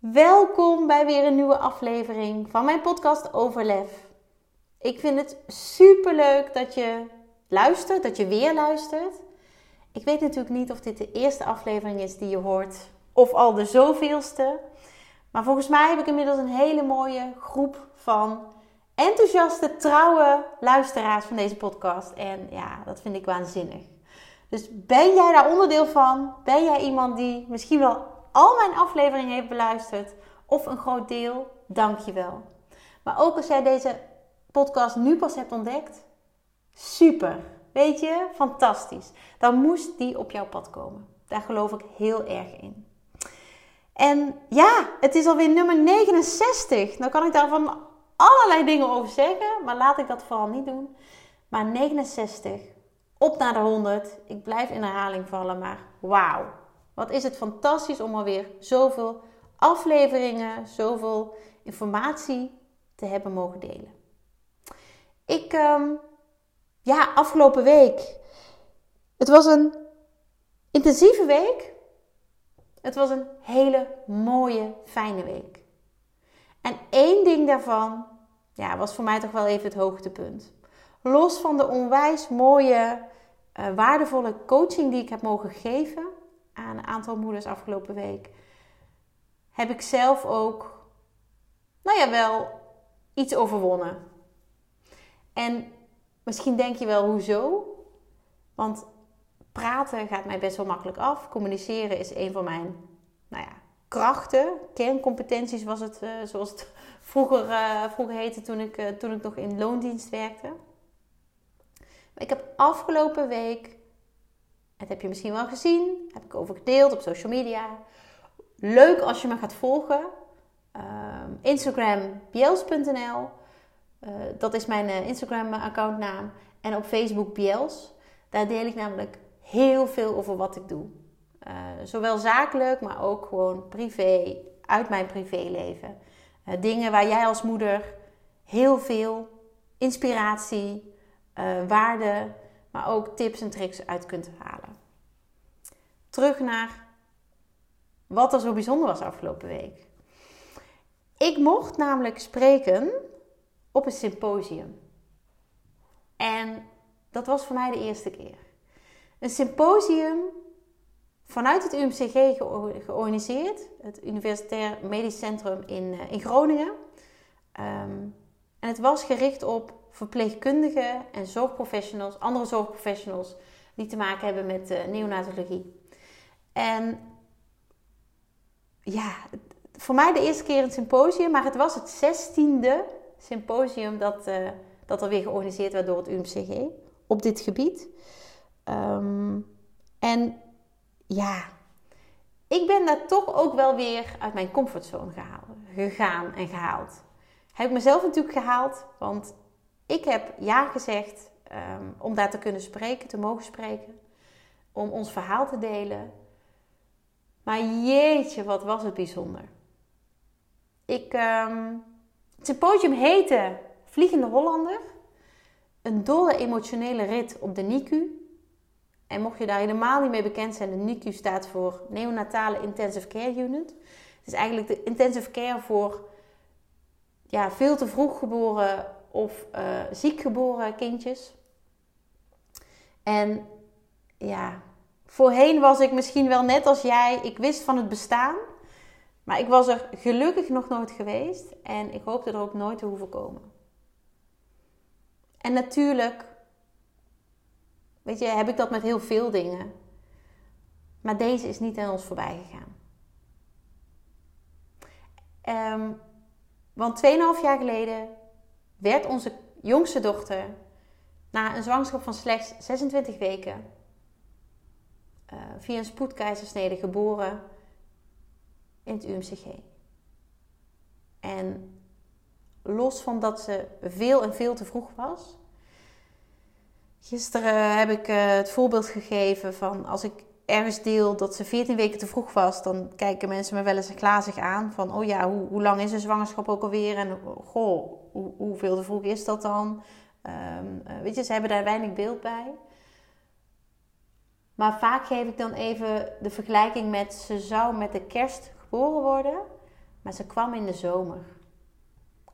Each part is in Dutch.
Welkom bij weer een nieuwe aflevering van mijn podcast Overlef. Ik vind het super leuk dat je luistert, dat je weer luistert. Ik weet natuurlijk niet of dit de eerste aflevering is die je hoort of al de zoveelste. Maar volgens mij heb ik inmiddels een hele mooie groep van enthousiaste, trouwe luisteraars van deze podcast. En ja, dat vind ik waanzinnig. Dus ben jij daar onderdeel van? Ben jij iemand die misschien wel al mijn afleveringen heeft beluisterd of een groot deel? Dank je wel. Maar ook als jij deze podcast nu pas hebt ontdekt, super. Weet je, fantastisch. Dan moest die op jouw pad komen. Daar geloof ik heel erg in. En ja, het is alweer nummer 69. Nou kan ik daar van allerlei dingen over zeggen, maar laat ik dat vooral niet doen. Maar 69 op naar de 100. Ik blijf in herhaling vallen, maar wauw. Wat is het fantastisch om alweer zoveel afleveringen, zoveel informatie te hebben mogen delen. Ik, um, ja, afgelopen week. Het was een intensieve week. Het was een hele mooie, fijne week. En één ding daarvan, ja, was voor mij toch wel even het hoogtepunt. Los van de onwijs mooie, uh, waardevolle coaching die ik heb mogen geven aan een aantal moeders afgelopen week, heb ik zelf ook, nou ja, wel iets overwonnen. En misschien denk je wel, hoezo? Want praten gaat mij best wel makkelijk af. Communiceren is een van mijn, nou ja, krachten, kerncompetenties was het, uh, zoals het vroeger, uh, vroeger heette toen ik, uh, toen ik nog in loondienst werkte. Ik heb afgelopen week, dat heb je misschien wel gezien, heb ik over gedeeld op social media. Leuk als je me gaat volgen. Uh, Instagram biels.nl. Uh, dat is mijn uh, Instagram accountnaam. En op Facebook Biels. Daar deel ik namelijk heel veel over wat ik doe. Zowel zakelijk, maar ook gewoon privé, uit mijn privéleven. dingen waar jij als moeder heel veel inspiratie, waarde, maar ook tips en tricks uit kunt halen. Terug naar wat er zo bijzonder was afgelopen week. Ik mocht namelijk spreken op een symposium. En dat was voor mij de eerste keer. Een symposium vanuit het UMCG georganiseerd, het Universitair Medisch Centrum in, uh, in Groningen. Um, en het was gericht op verpleegkundigen en zorgprofessionals, andere zorgprofessionals die te maken hebben met uh, neonatologie. En ja, voor mij de eerste keer een symposium, maar het was het zestiende symposium dat, uh, dat er weer georganiseerd werd door het UMCG op dit gebied. Um, en ja, ik ben daar toch ook wel weer uit mijn comfortzone gehaald, gegaan en gehaald. Heb ik mezelf natuurlijk gehaald, want ik heb ja gezegd um, om daar te kunnen spreken, te mogen spreken. Om ons verhaal te delen. Maar jeetje, wat was het bijzonder. Ik, um, het symposium heette Vliegende Hollander. Een dolle emotionele rit op de NICU. En mocht je daar helemaal niet mee bekend zijn, de NICU staat voor Neonatale Intensive Care Unit. Het is eigenlijk de intensive care voor ja, veel te vroeg geboren of uh, ziek geboren kindjes. En ja, voorheen was ik misschien wel net als jij. Ik wist van het bestaan. Maar ik was er gelukkig nog nooit geweest. En ik hoopte er ook nooit te hoeven komen. En natuurlijk, weet je, heb ik dat met heel veel dingen. Maar deze is niet aan ons voorbij gegaan. Um, want 2,5 jaar geleden werd onze jongste dochter na een zwangerschap van slechts 26 weken uh, via een spoedkeizersnede geboren in het UMCG. En los van dat ze veel en veel te vroeg was. Gisteren heb ik uh, het voorbeeld gegeven van als ik ergens deel dat ze 14 weken te vroeg was, dan kijken mensen me wel eens glazig aan. Van, oh ja, hoe, hoe lang is een zwangerschap ook alweer? En goh, hoe, hoeveel te vroeg is dat dan? Um, weet je, ze hebben daar weinig beeld bij. Maar vaak geef ik dan even de vergelijking met ze zou met de kerst geboren worden, maar ze kwam in de zomer.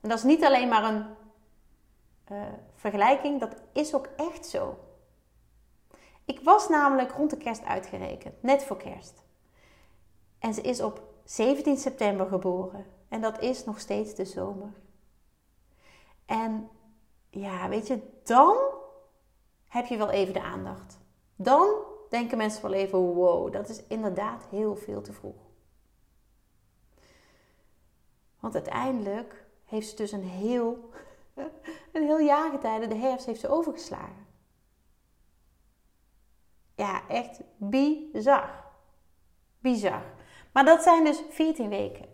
En dat is niet alleen maar een uh, vergelijking, dat is ook echt zo. Ik was namelijk rond de kerst uitgerekend, net voor kerst. En ze is op 17 september geboren. En dat is nog steeds de zomer. En ja, weet je, dan heb je wel even de aandacht. Dan denken mensen wel even: wow, dat is inderdaad heel veel te vroeg. Want uiteindelijk heeft ze dus een heel, een heel jaargetijde, de herfst, heeft ze overgeslagen ja, echt bizar. Bizar. Maar dat zijn dus 14 weken.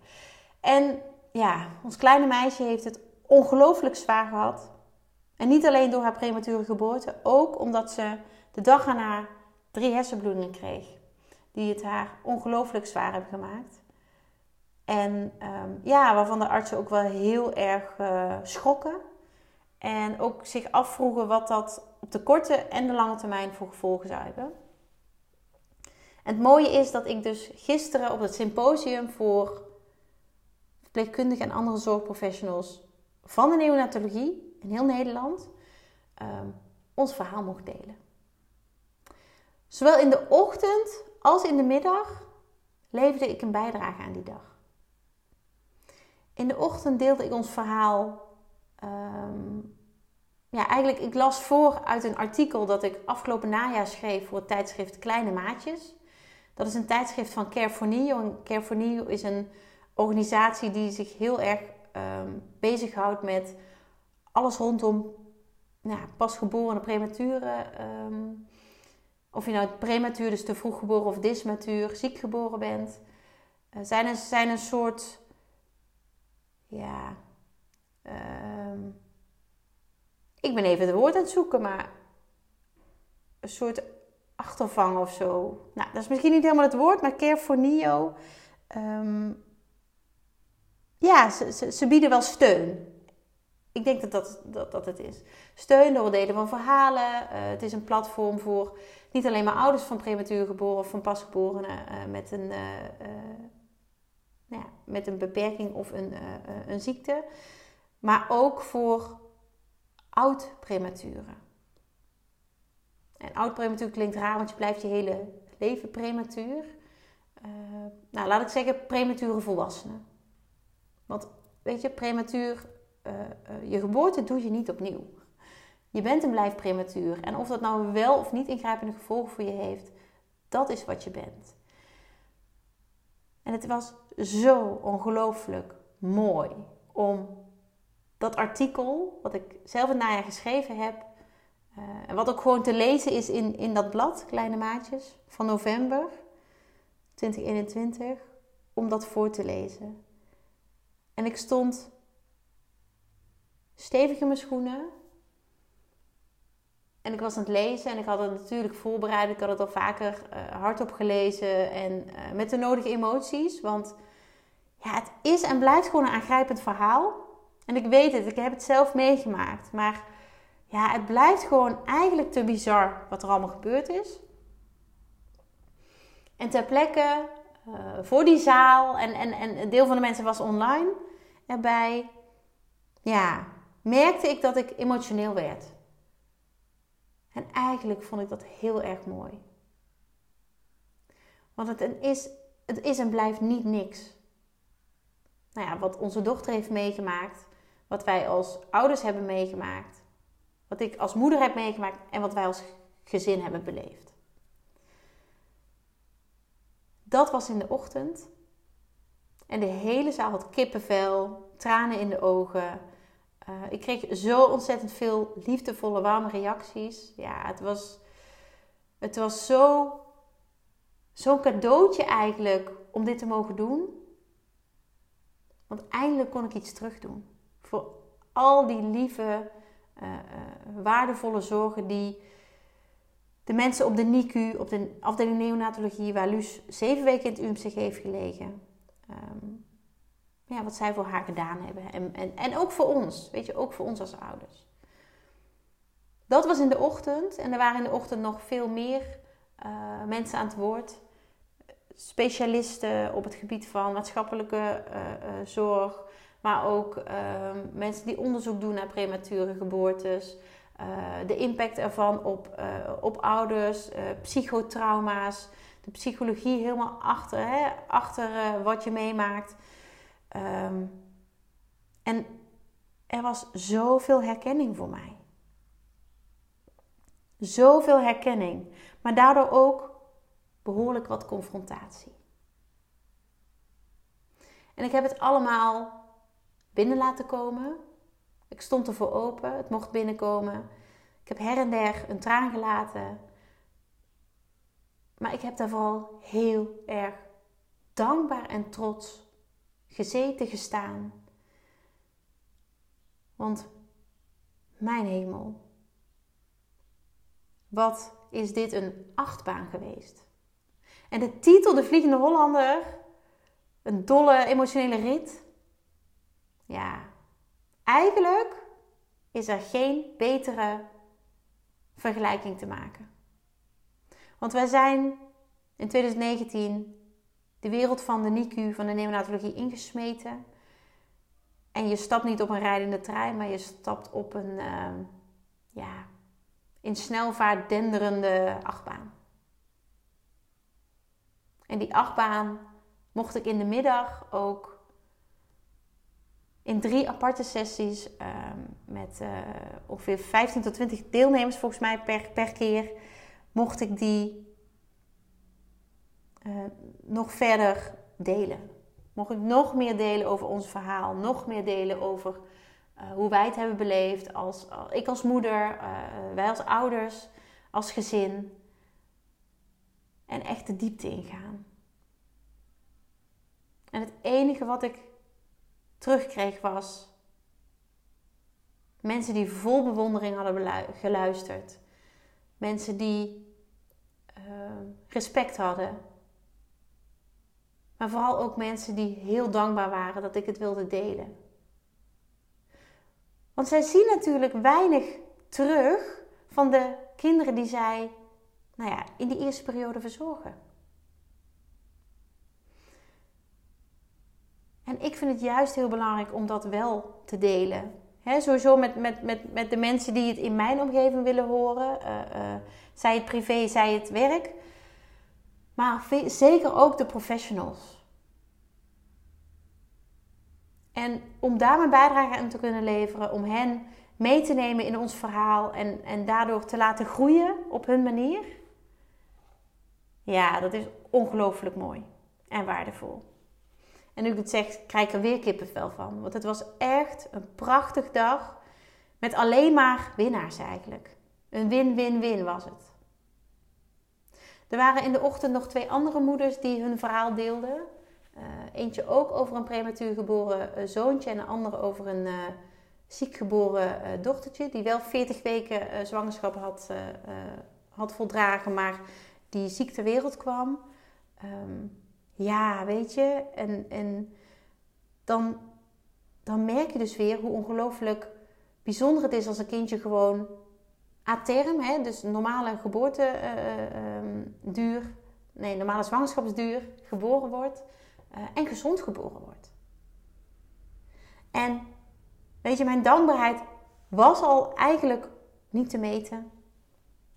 En ja, ons kleine meisje heeft het ongelooflijk zwaar gehad. En niet alleen door haar premature geboorte, ook omdat ze de dag erna drie hersenbloedingen kreeg. Die het haar ongelooflijk zwaar hebben gemaakt. En ehm, ja, waarvan de artsen ook wel heel erg uh, schrokken. En ook zich afvroegen wat dat op de korte en de lange termijn voor gevolgen zou hebben. En het mooie is dat ik dus gisteren op het symposium voor verpleegkundigen en andere zorgprofessionals van de neonatologie in heel Nederland ehm, ons verhaal mocht delen. Zowel in de ochtend als in de middag leverde ik een bijdrage aan die dag. In de ochtend deelde ik ons verhaal ehm, ja, eigenlijk, ik las voor uit een artikel dat ik afgelopen najaar schreef voor het tijdschrift Kleine Maatjes. Dat is een tijdschrift van Care for Neo. En Care for Neo is een organisatie die zich heel erg um, bezighoudt met alles rondom nou, pasgeboren prematuren. Um, of je nou prematuur, dus te vroeg geboren of dismatuur, ziek geboren bent. Uh, zijn, een, zijn een soort, ja, um, ik ben even het woord aan het zoeken, maar een soort achtervang of zo. Nou, dat is misschien niet helemaal het woord, maar care for. Um, ja, ze, bieden wel steun. Ik denk dat dat, dat, dat het is. Steun door het delen van verhalen. Uh, het is een platform voor niet alleen maar ouders van prematuur geboren of van pasgeborenen uh, met, een, uh, nou ja, met een beperking of een, een ziekte. Maar ook voor oud prematuren. En oud prematuur klinkt raar, want je blijft je hele leven prematuur. Uh, nou, laat ik zeggen premature volwassenen. Want weet je, prematuur, uh, uh, je geboorte doe je niet opnieuw. Je bent en blijft prematuur. En of dat nou wel of niet ingrijpende gevolgen voor je heeft, dat is wat je bent. En het was zo ongelooflijk mooi om dat artikel, wat ik zelf het najaar geschreven heb, uh, en wat ook gewoon te lezen is in, in dat blad, Kleine Maatjes, van november 2021, om dat voor te lezen. En ik stond stevig in mijn schoenen. En ik was aan het lezen en ik had het natuurlijk voorbereid. Ik had het al vaker uh, hardop gelezen en uh, met de nodige emoties. Want ja, het is en blijft gewoon een aangrijpend verhaal. En ik weet het, ik heb het zelf meegemaakt. Maar ja, het blijft gewoon eigenlijk te bizar wat er allemaal gebeurd is. En ter plekke, uh, voor die zaal, en, en, en een deel van de mensen was online erbij, ja, merkte ik dat ik emotioneel werd. En eigenlijk vond ik dat heel erg mooi. Want het is, het is en blijft niet niks. Nou ja, wat onze dochter heeft meegemaakt, wat wij als ouders hebben meegemaakt, wat ik als moeder heb meegemaakt en wat wij als gezin hebben beleefd. Dat was in de ochtend. En de hele zaal had kippenvel, tranen in de ogen. Uh, ik kreeg zo ontzettend veel liefdevolle, warme reacties. Ja, het was, het was zo, zo'n cadeautje eigenlijk om dit te mogen doen. Want eindelijk kon ik iets terug doen. Voor al die lieve, uh, waardevolle zorgen die de mensen op de NICU, op de afdeling neonatologie, waar Luus zeven weken in het UMCG heeft gelegen, ehm, ja, wat zij voor haar gedaan hebben. En, en, en ook voor ons, weet je, ook voor ons als ouders. Dat was in de ochtend en er waren in de ochtend nog veel meer uh, mensen aan het woord. Specialisten op het gebied van maatschappelijke zorg, maar ook ehm, mensen die onderzoek doen naar premature geboortes. de impact ervan op, op ouders, psychotrauma's, de psychologie helemaal achter, hè, achter wat je meemaakt. Um, en er was zoveel herkenning voor mij. Zoveel herkenning, maar daardoor ook behoorlijk wat confrontatie. En ik heb het allemaal binnen laten komen. Ik stond ervoor open, het mocht binnenkomen. Ik heb her en der een traan gelaten. Maar ik heb daar vooral heel erg dankbaar en trots gezeten, gestaan. Want mijn hemel, wat is dit een achtbaan geweest? En de titel De Vliegende Hollander, een dolle emotionele rit. Ja, eigenlijk is er geen betere vergelijking te maken. Want wij zijn in 2019 de wereld van de NICU, van de neonatologie ingesmeten. En je stapt niet op een rijdende trein, maar je stapt op een uh, ja, in snelvaart denderende achtbaan. En die achtbaan mocht ik in de middag ook in drie aparte sessies uh, met uh, ongeveer 15 tot 20 deelnemers volgens mij per, per keer, mocht ik die uh, nog verder delen. Mocht ik nog meer delen over ons verhaal, nog meer delen over uh, hoe wij het hebben beleefd, als, ik als moeder, wij als ouders, als gezin. En echt de diepte ingaan. En het enige wat ik terugkreeg was mensen die vol bewondering hadden geluisterd. Mensen die uh, respect hadden maar vooral ook mensen die heel dankbaar waren dat ik het wilde delen. Want zij zien natuurlijk weinig terug van de kinderen die zij nou ja, in die eerste periode verzorgen. En ik vind het juist heel belangrijk om dat wel te delen. Sowieso met, met, met, met de mensen die het in mijn omgeving willen horen. Uh, zij het privé, zij het werk. Maar zeker ook de professionals. En om daar mijn bijdrage aan te kunnen leveren, om hen mee te nemen in ons verhaal en, en daardoor te laten groeien op hun manier. Ja, dat is ongelooflijk mooi en waardevol. En nu ik het zeg, krijg ik er weer kippenvel van. Want het was echt een prachtig dag met alleen maar winnaars eigenlijk. Een win-win-win was het. Er waren in de ochtend nog twee andere moeders die hun verhaal deelden. Uh, eentje ook over een prematuur geboren uh, zoontje en een andere over een uh, ziek geboren dochtertje. Die wel 40 weken zwangerschap had, had voldragen, maar die ziek ter wereld kwam. Um, ja, weet je, en, en dan, dan merk je dus weer hoe ongelooflijk bijzonder het is als een kindje gewoon a term, hè, dus normale geboorteduur, uh, um, nee, normale zwangerschapsduur, geboren wordt uh, en gezond geboren wordt. En weet je, mijn dankbaarheid was al eigenlijk niet te meten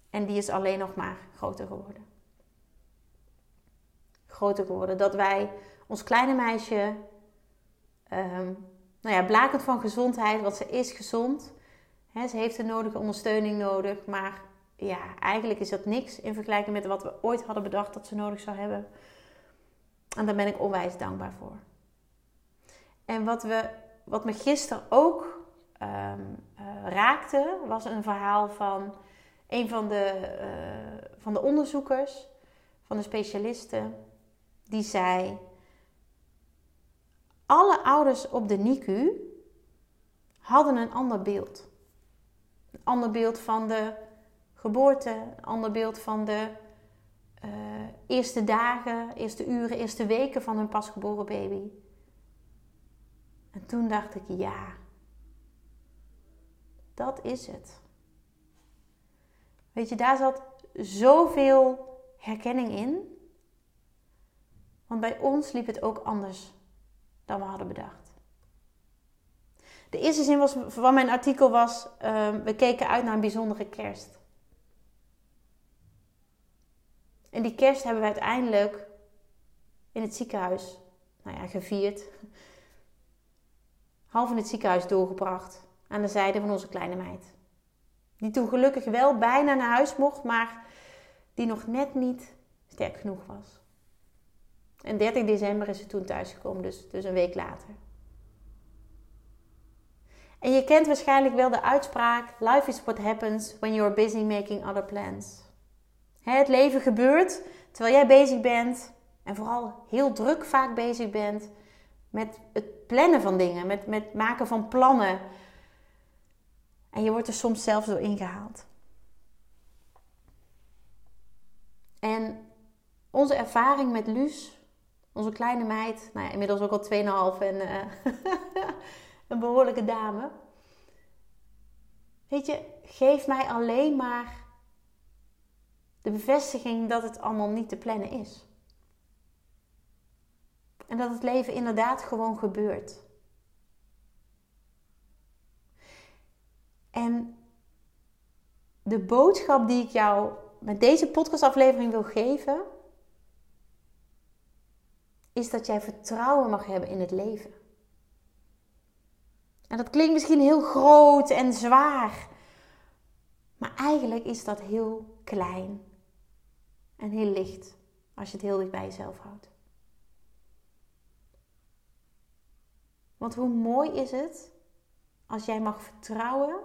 en die is alleen nog maar groter geworden. Groter geworden dat wij ons kleine meisje, um, nou ja, blakend van gezondheid, want ze is gezond ze heeft de nodige ondersteuning nodig, maar ja, eigenlijk is dat niks in vergelijking met wat we ooit hadden bedacht dat ze nodig zou hebben. En daar ben ik onwijs dankbaar voor. En wat, we, wat me gisteren ook um, raakte, was een verhaal van een van de, uh, van de onderzoekers, van de specialisten, die zei: Alle ouders op de NICU hadden een ander beeld. Een ander beeld van de geboorte, een ander beeld van de uh, eerste dagen, eerste uren, eerste weken van hun pasgeboren baby. En toen dacht ik, ja, dat is het. Weet je, daar zat zoveel herkenning in. Want bij ons liep het ook anders dan we hadden bedacht. De eerste zin was, van mijn artikel was: uh, we keken uit naar een bijzondere kerst. En die kerst hebben we uiteindelijk in het ziekenhuis nou ja, gevierd. Half in het ziekenhuis doorgebracht. Aan de zijde van onze kleine meid. Die toen gelukkig wel bijna naar huis mocht, maar die nog net niet sterk genoeg was. En 30 december is ze toen thuisgekomen, dus, dus een week later. En je kent waarschijnlijk wel de uitspraak: Life is what happens when you're busy making other plans. Het leven gebeurt terwijl jij bezig bent en vooral heel druk vaak bezig bent met het plannen van dingen, met, met maken van plannen. En je wordt er soms zelfs door ingehaald. En onze ervaring met Luus, onze kleine meid, nou ja, inmiddels ook al 2,5 en uh, een behoorlijke dame. Weet je, geef mij alleen maar de bevestiging dat het allemaal niet te plannen is. En dat het leven inderdaad gewoon gebeurt. En de boodschap die ik jou met deze podcastaflevering wil geven, is dat jij vertrouwen mag hebben in het leven. En dat klinkt misschien heel groot en zwaar, maar eigenlijk is dat heel klein en heel licht als je het heel dicht bij jezelf houdt. Want hoe mooi is het als jij mag vertrouwen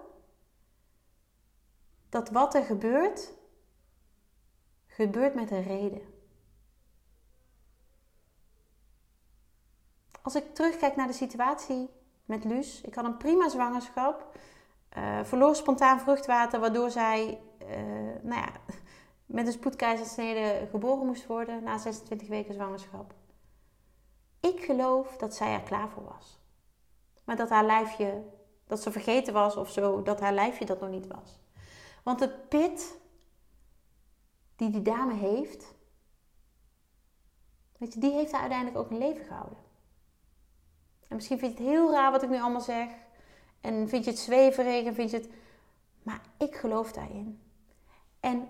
dat wat er gebeurt, gebeurt met een reden. Als ik terugkijk naar de situatie met Luus, ik had een prima zwangerschap, uh, verloor spontaan vruchtwater, waardoor zij, uh, nou ja, met een spoedkeizersnede geboren moest worden na 26 weken zwangerschap. Ik geloof dat zij er klaar voor was. Maar dat haar lijfje, dat ze vergeten was of zo, dat haar lijfje dat nog niet was. Want de pit die die dame heeft, weet je, die heeft haar uiteindelijk ook in leven gehouden. En misschien vind je het heel raar wat ik nu allemaal zeg. En vind je het zweverig en vind je het... Maar ik geloof daarin. En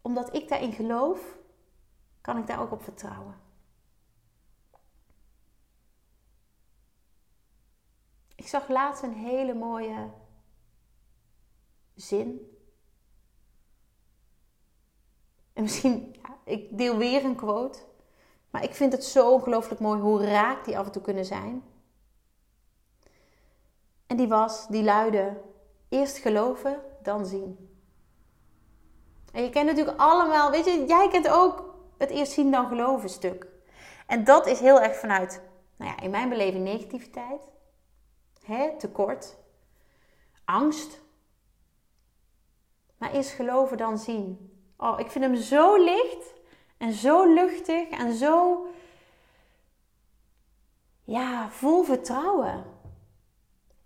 omdat ik daarin geloof, kan ik daar ook op vertrouwen. Ik zag laatst een hele mooie zin. En misschien, ja, ik deel weer een quote. Maar ik vind het zo ongelooflijk mooi hoe raak die af en toe kunnen zijn. En die was, die luidde, eerst geloven, dan zien. En je kent natuurlijk allemaal, weet je, jij kent ook het eerst zien dan geloven stuk. En dat is heel erg vanuit, nou ja, in mijn beleving negativiteit, hè, tekort, angst. Maar eerst geloven dan zien. Oh, ik vind hem zo licht en zo luchtig en zo, ja, vol vertrouwen.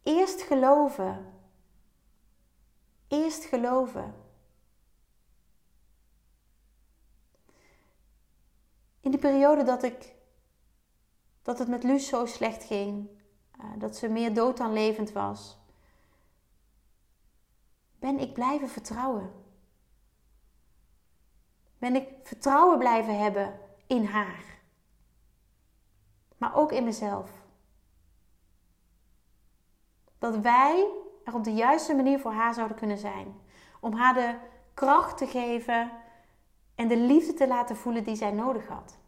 Eerst geloven. Eerst geloven. in de periode dat, ik, dat het met Luus zo slecht ging, uh, dat ze meer dood dan levend was, ben ik blijven vertrouwen. Ben ik vertrouwen blijven hebben in haar. Maar ook in mezelf. Dat wij er op de juiste manier voor haar zouden kunnen zijn. Om haar de kracht te geven en de liefde te laten voelen die zij nodig had.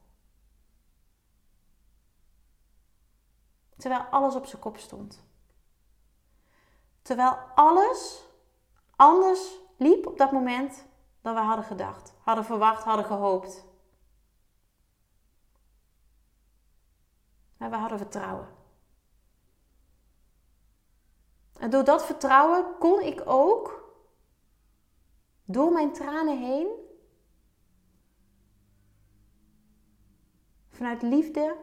Terwijl alles op zijn kop stond. Terwijl alles anders liep op dat moment dan we hadden gedacht, hadden verwacht, hadden gehoopt. Maar we hadden vertrouwen. En door dat vertrouwen kon ik ook door mijn tranen heen vanuit liefde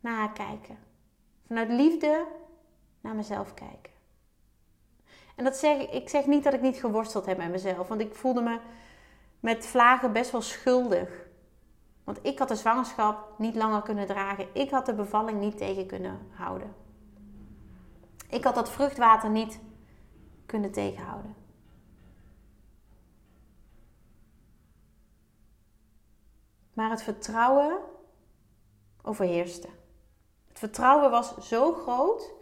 naar haar kijken. Vanuit liefde naar mezelf kijken. En dat zeg, ik zeg niet dat ik niet geworsteld heb met mezelf, want ik voelde me met vlagen best wel schuldig. Want ik had de zwangerschap niet langer kunnen dragen. Ik had de bevalling niet tegen kunnen houden. Ik had dat vruchtwater niet kunnen tegenhouden. Maar het vertrouwen overheerste. Het vertrouwen was zo groot.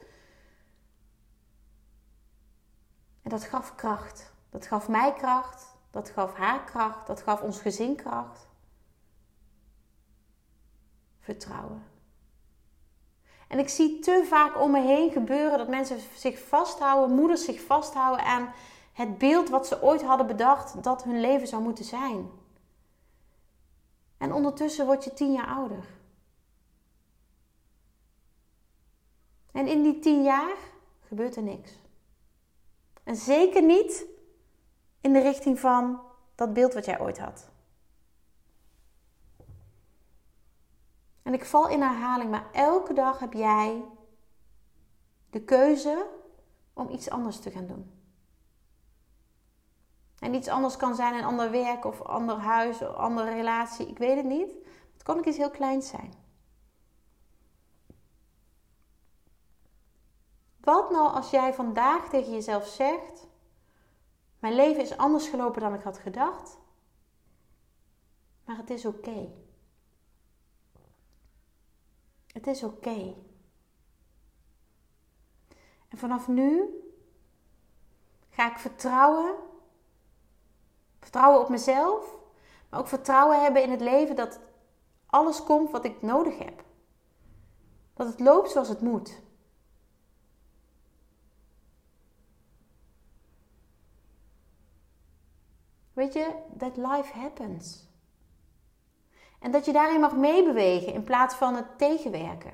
En dat gaf kracht. Dat gaf mij kracht. Dat gaf haar kracht. Dat gaf ons gezin kracht. Vertrouwen. En ik zie te vaak om me heen gebeuren dat mensen zich vasthouden, moeders zich vasthouden aan het beeld wat ze ooit hadden bedacht dat hun leven zou moeten zijn. En ondertussen word je tien jaar ouder. En in die tien jaar gebeurt er niks. En zeker niet in de richting van dat beeld wat jij ooit had. En ik val in herhaling, maar elke dag heb jij de keuze om iets anders te gaan doen. En iets anders kan zijn een ander werk of ander huis of andere relatie. Ik weet het niet. Het kan ook iets heel kleins zijn. Wat nou als jij vandaag tegen jezelf zegt: Mijn leven is anders gelopen dan ik had gedacht, maar het is oké. Het is oké. En vanaf nu ga ik vertrouwen Vertrouwen op mezelf, maar ook vertrouwen hebben in het leven dat alles komt wat ik nodig heb. Dat het loopt zoals het moet. Weet je, that life happens. En dat je daarin mag meebewegen in plaats van het tegenwerken.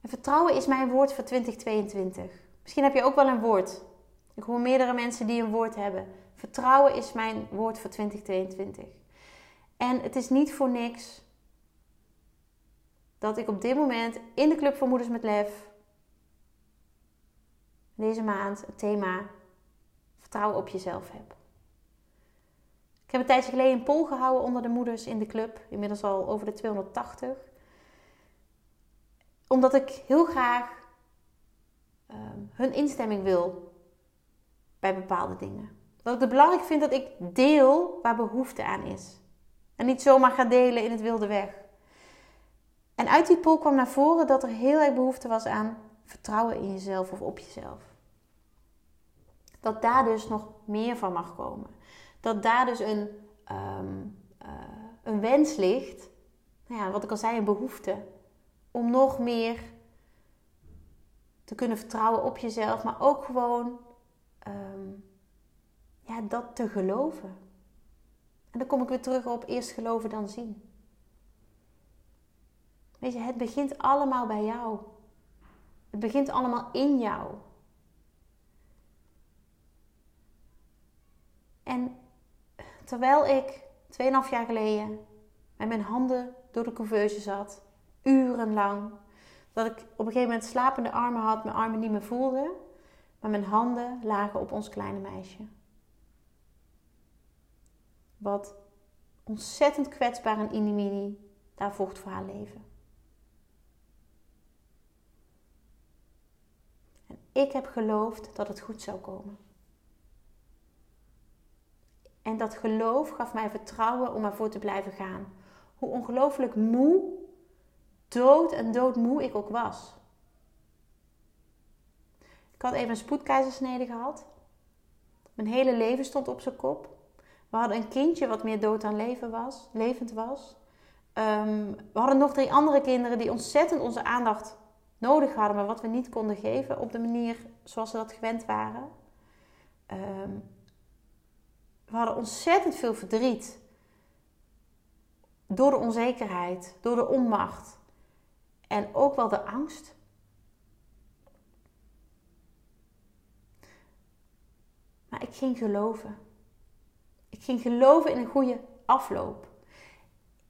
En vertrouwen is mijn woord voor 2022. Misschien heb je ook wel een woord. Ik hoor meerdere mensen die een woord hebben. Vertrouwen is mijn woord voor 2022. En het is niet voor niks dat ik op dit moment in de Club voor Moeders met Lef deze maand het thema vertrouwen op jezelf heb. Ik heb een tijdje geleden een poll gehouden onder de moeders in de club, inmiddels al over de 280. Omdat ik heel graag Ehm, hun instemming wil bij bepaalde dingen. Dat ik het belangrijk vind dat ik deel waar behoefte aan is. En niet zomaar ga delen in het wilde weg. En uit die poll kwam naar voren dat er heel erg behoefte was aan vertrouwen in jezelf of op jezelf. Dat daar dus nog meer van mag komen. Dat daar dus een, ehm, eh, een wens ligt. Nou ja, wat ik al zei, een behoefte. Om nog meer te kunnen vertrouwen op jezelf, maar ook gewoon ehm, ja, dat te geloven. En dan kom ik weer terug op eerst geloven dan zien. Weet je, het begint allemaal bij jou. Het begint allemaal in jou. En terwijl ik 2,5 jaar geleden met mijn handen door de couveuse zat, urenlang, dat ik op een gegeven moment slapende armen had, mijn armen niet meer voelde. Maar mijn handen lagen op ons kleine meisje. Wat ontzettend kwetsbaar en inimini daar vocht voor haar leven. En ik heb geloofd dat het goed zou komen. En dat geloof gaf mij vertrouwen om ervoor te blijven gaan. Hoe ongelooflijk moe dood en doodmoe ik ook was. Ik had even een spoedkeizersnede gehad. Mijn hele leven stond op zijn kop. We hadden een kindje wat meer dood dan leven was, levend was. Ehm, we hadden nog drie andere kinderen die ontzettend onze aandacht nodig hadden, maar wat we niet konden geven op de manier zoals ze dat gewend waren. Ehm, we hadden ontzettend veel verdriet. Door de onzekerheid, door de onmacht. En ook wel de angst. Maar ik ging geloven. Ik ging geloven in een goede afloop.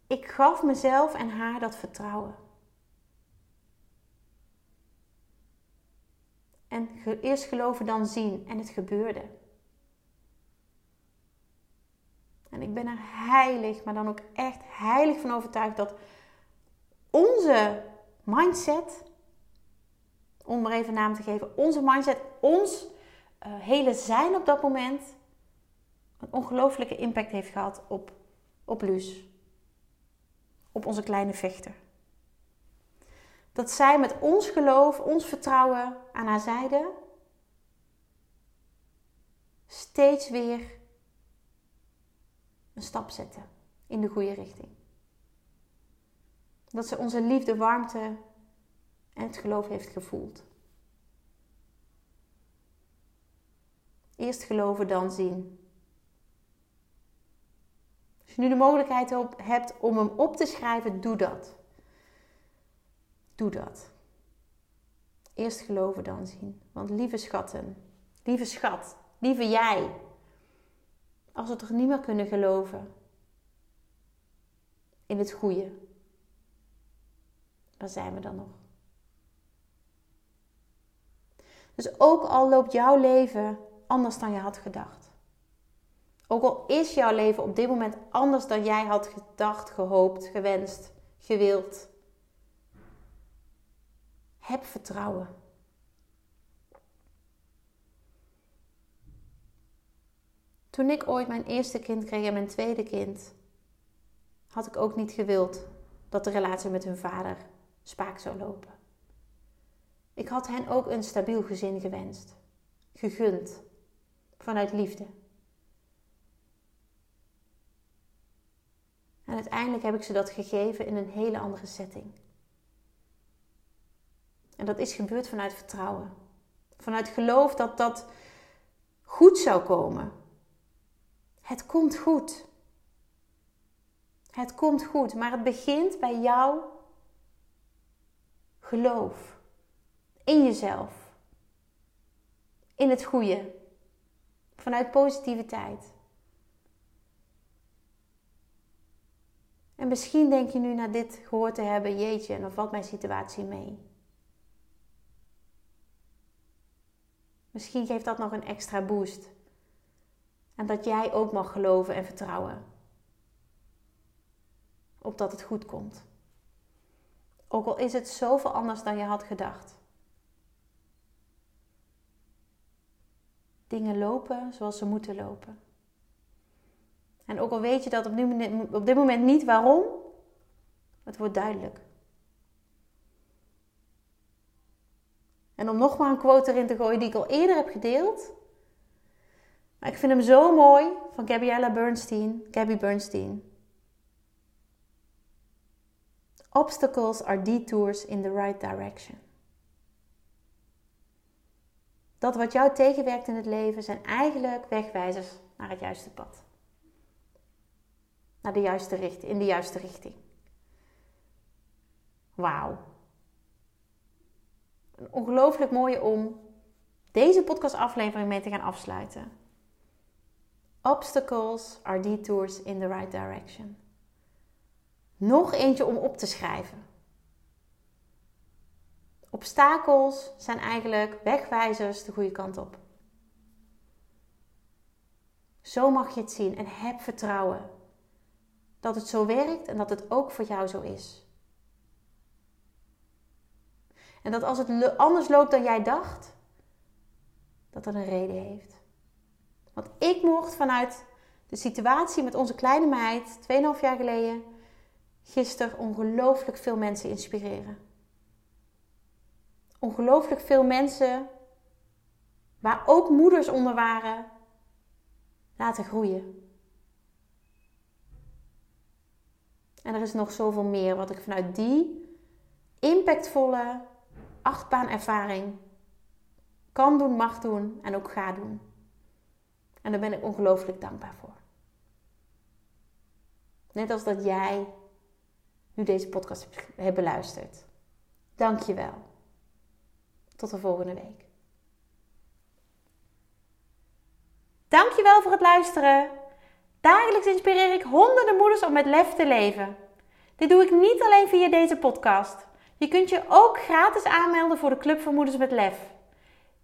Ik gaf mezelf en haar dat vertrouwen. En eerst geloven, dan zien. En het gebeurde. En ik ben er heilig, maar dan ook echt heilig van overtuigd dat onze mindset, om maar even naam te geven, onze mindset, ons uh, hele zijn op dat moment, een ongelooflijke impact heeft gehad op, op Luus. Op onze kleine vechter. Dat zij met ons geloof, ons vertrouwen aan haar zijde, steeds weer een stap zetten in de goede richting. Dat ze onze liefde, warmte en het geloof heeft gevoeld. Eerst geloven, dan zien. Als je nu de mogelijkheid hebt om hem op te schrijven, doe dat. Doe dat. Eerst geloven, dan zien. Want lieve schatten, lieve schat, lieve jij, als we toch niet meer kunnen geloven in het goede, waar zijn we dan nog? Dus ook al loopt jouw leven anders dan je had gedacht. Ook al is jouw leven op dit moment anders dan jij had gedacht, gehoopt, gewenst, gewild. Heb vertrouwen. Toen ik ooit mijn eerste kind kreeg en mijn tweede kind, had ik ook niet gewild dat de relatie met hun vader spaak zou lopen. Ik had hen ook een stabiel gezin gewenst, gegund, vanuit liefde. En uiteindelijk heb ik ze dat gegeven in een hele andere setting. En dat is gebeurd vanuit vertrouwen. Vanuit geloof dat dat goed zou komen. Het komt goed. Het komt goed, maar het begint bij jouw geloof in jezelf, in het goede, vanuit positiviteit. En misschien denk je nu na dit gehoord te hebben, jeetje, en dan valt mijn situatie mee. Misschien geeft dat nog een extra boost. En dat jij ook mag geloven en vertrouwen. Op dat het goed komt. Ook al is het zoveel anders dan je had gedacht. Dingen lopen zoals ze moeten lopen. En ook al weet je dat op, dit moment niet waarom, het wordt duidelijk. En om nog maar een quote erin te gooien die ik al eerder heb gedeeld. Maar ik vind hem zo mooi van Gabriella Bernstein, Gabby Bernstein. Obstacles are detours in the right direction. Dat wat jou tegenwerkt in het leven zijn eigenlijk wegwijzers naar het juiste pad. Naar de juiste richting, in de juiste richting. Wauw. Een ongelooflijk mooie om deze podcastaflevering mee te gaan afsluiten. Obstacles are detours in the right direction. Nog eentje om op te schrijven. Obstakels zijn eigenlijk wegwijzers de goede kant op. Zo mag je het zien en heb vertrouwen dat het zo werkt en dat het ook voor jou zo is. En dat als het anders loopt dan jij dacht, dat dat een reden heeft. Want ik mocht vanuit de situatie met onze kleine meid, 2,5 jaar geleden, gisteren ongelooflijk veel mensen inspireren. Ongelooflijk veel mensen, waar ook moeders onder waren, laten groeien. En er is nog zoveel meer wat ik vanuit die impactvolle achtbaanervaring kan doen, mag doen en ook ga doen. En daar ben ik ongelooflijk dankbaar voor. Net als dat jij nu deze podcast hebt beluisterd. Dankjewel. Tot de volgende week. Dankjewel voor het luisteren. Dagelijks inspireer ik honderden moeders om met lef te leven. Dit doe ik niet alleen via deze podcast. Je kunt je ook gratis aanmelden voor de Club voor Moeders met Lef.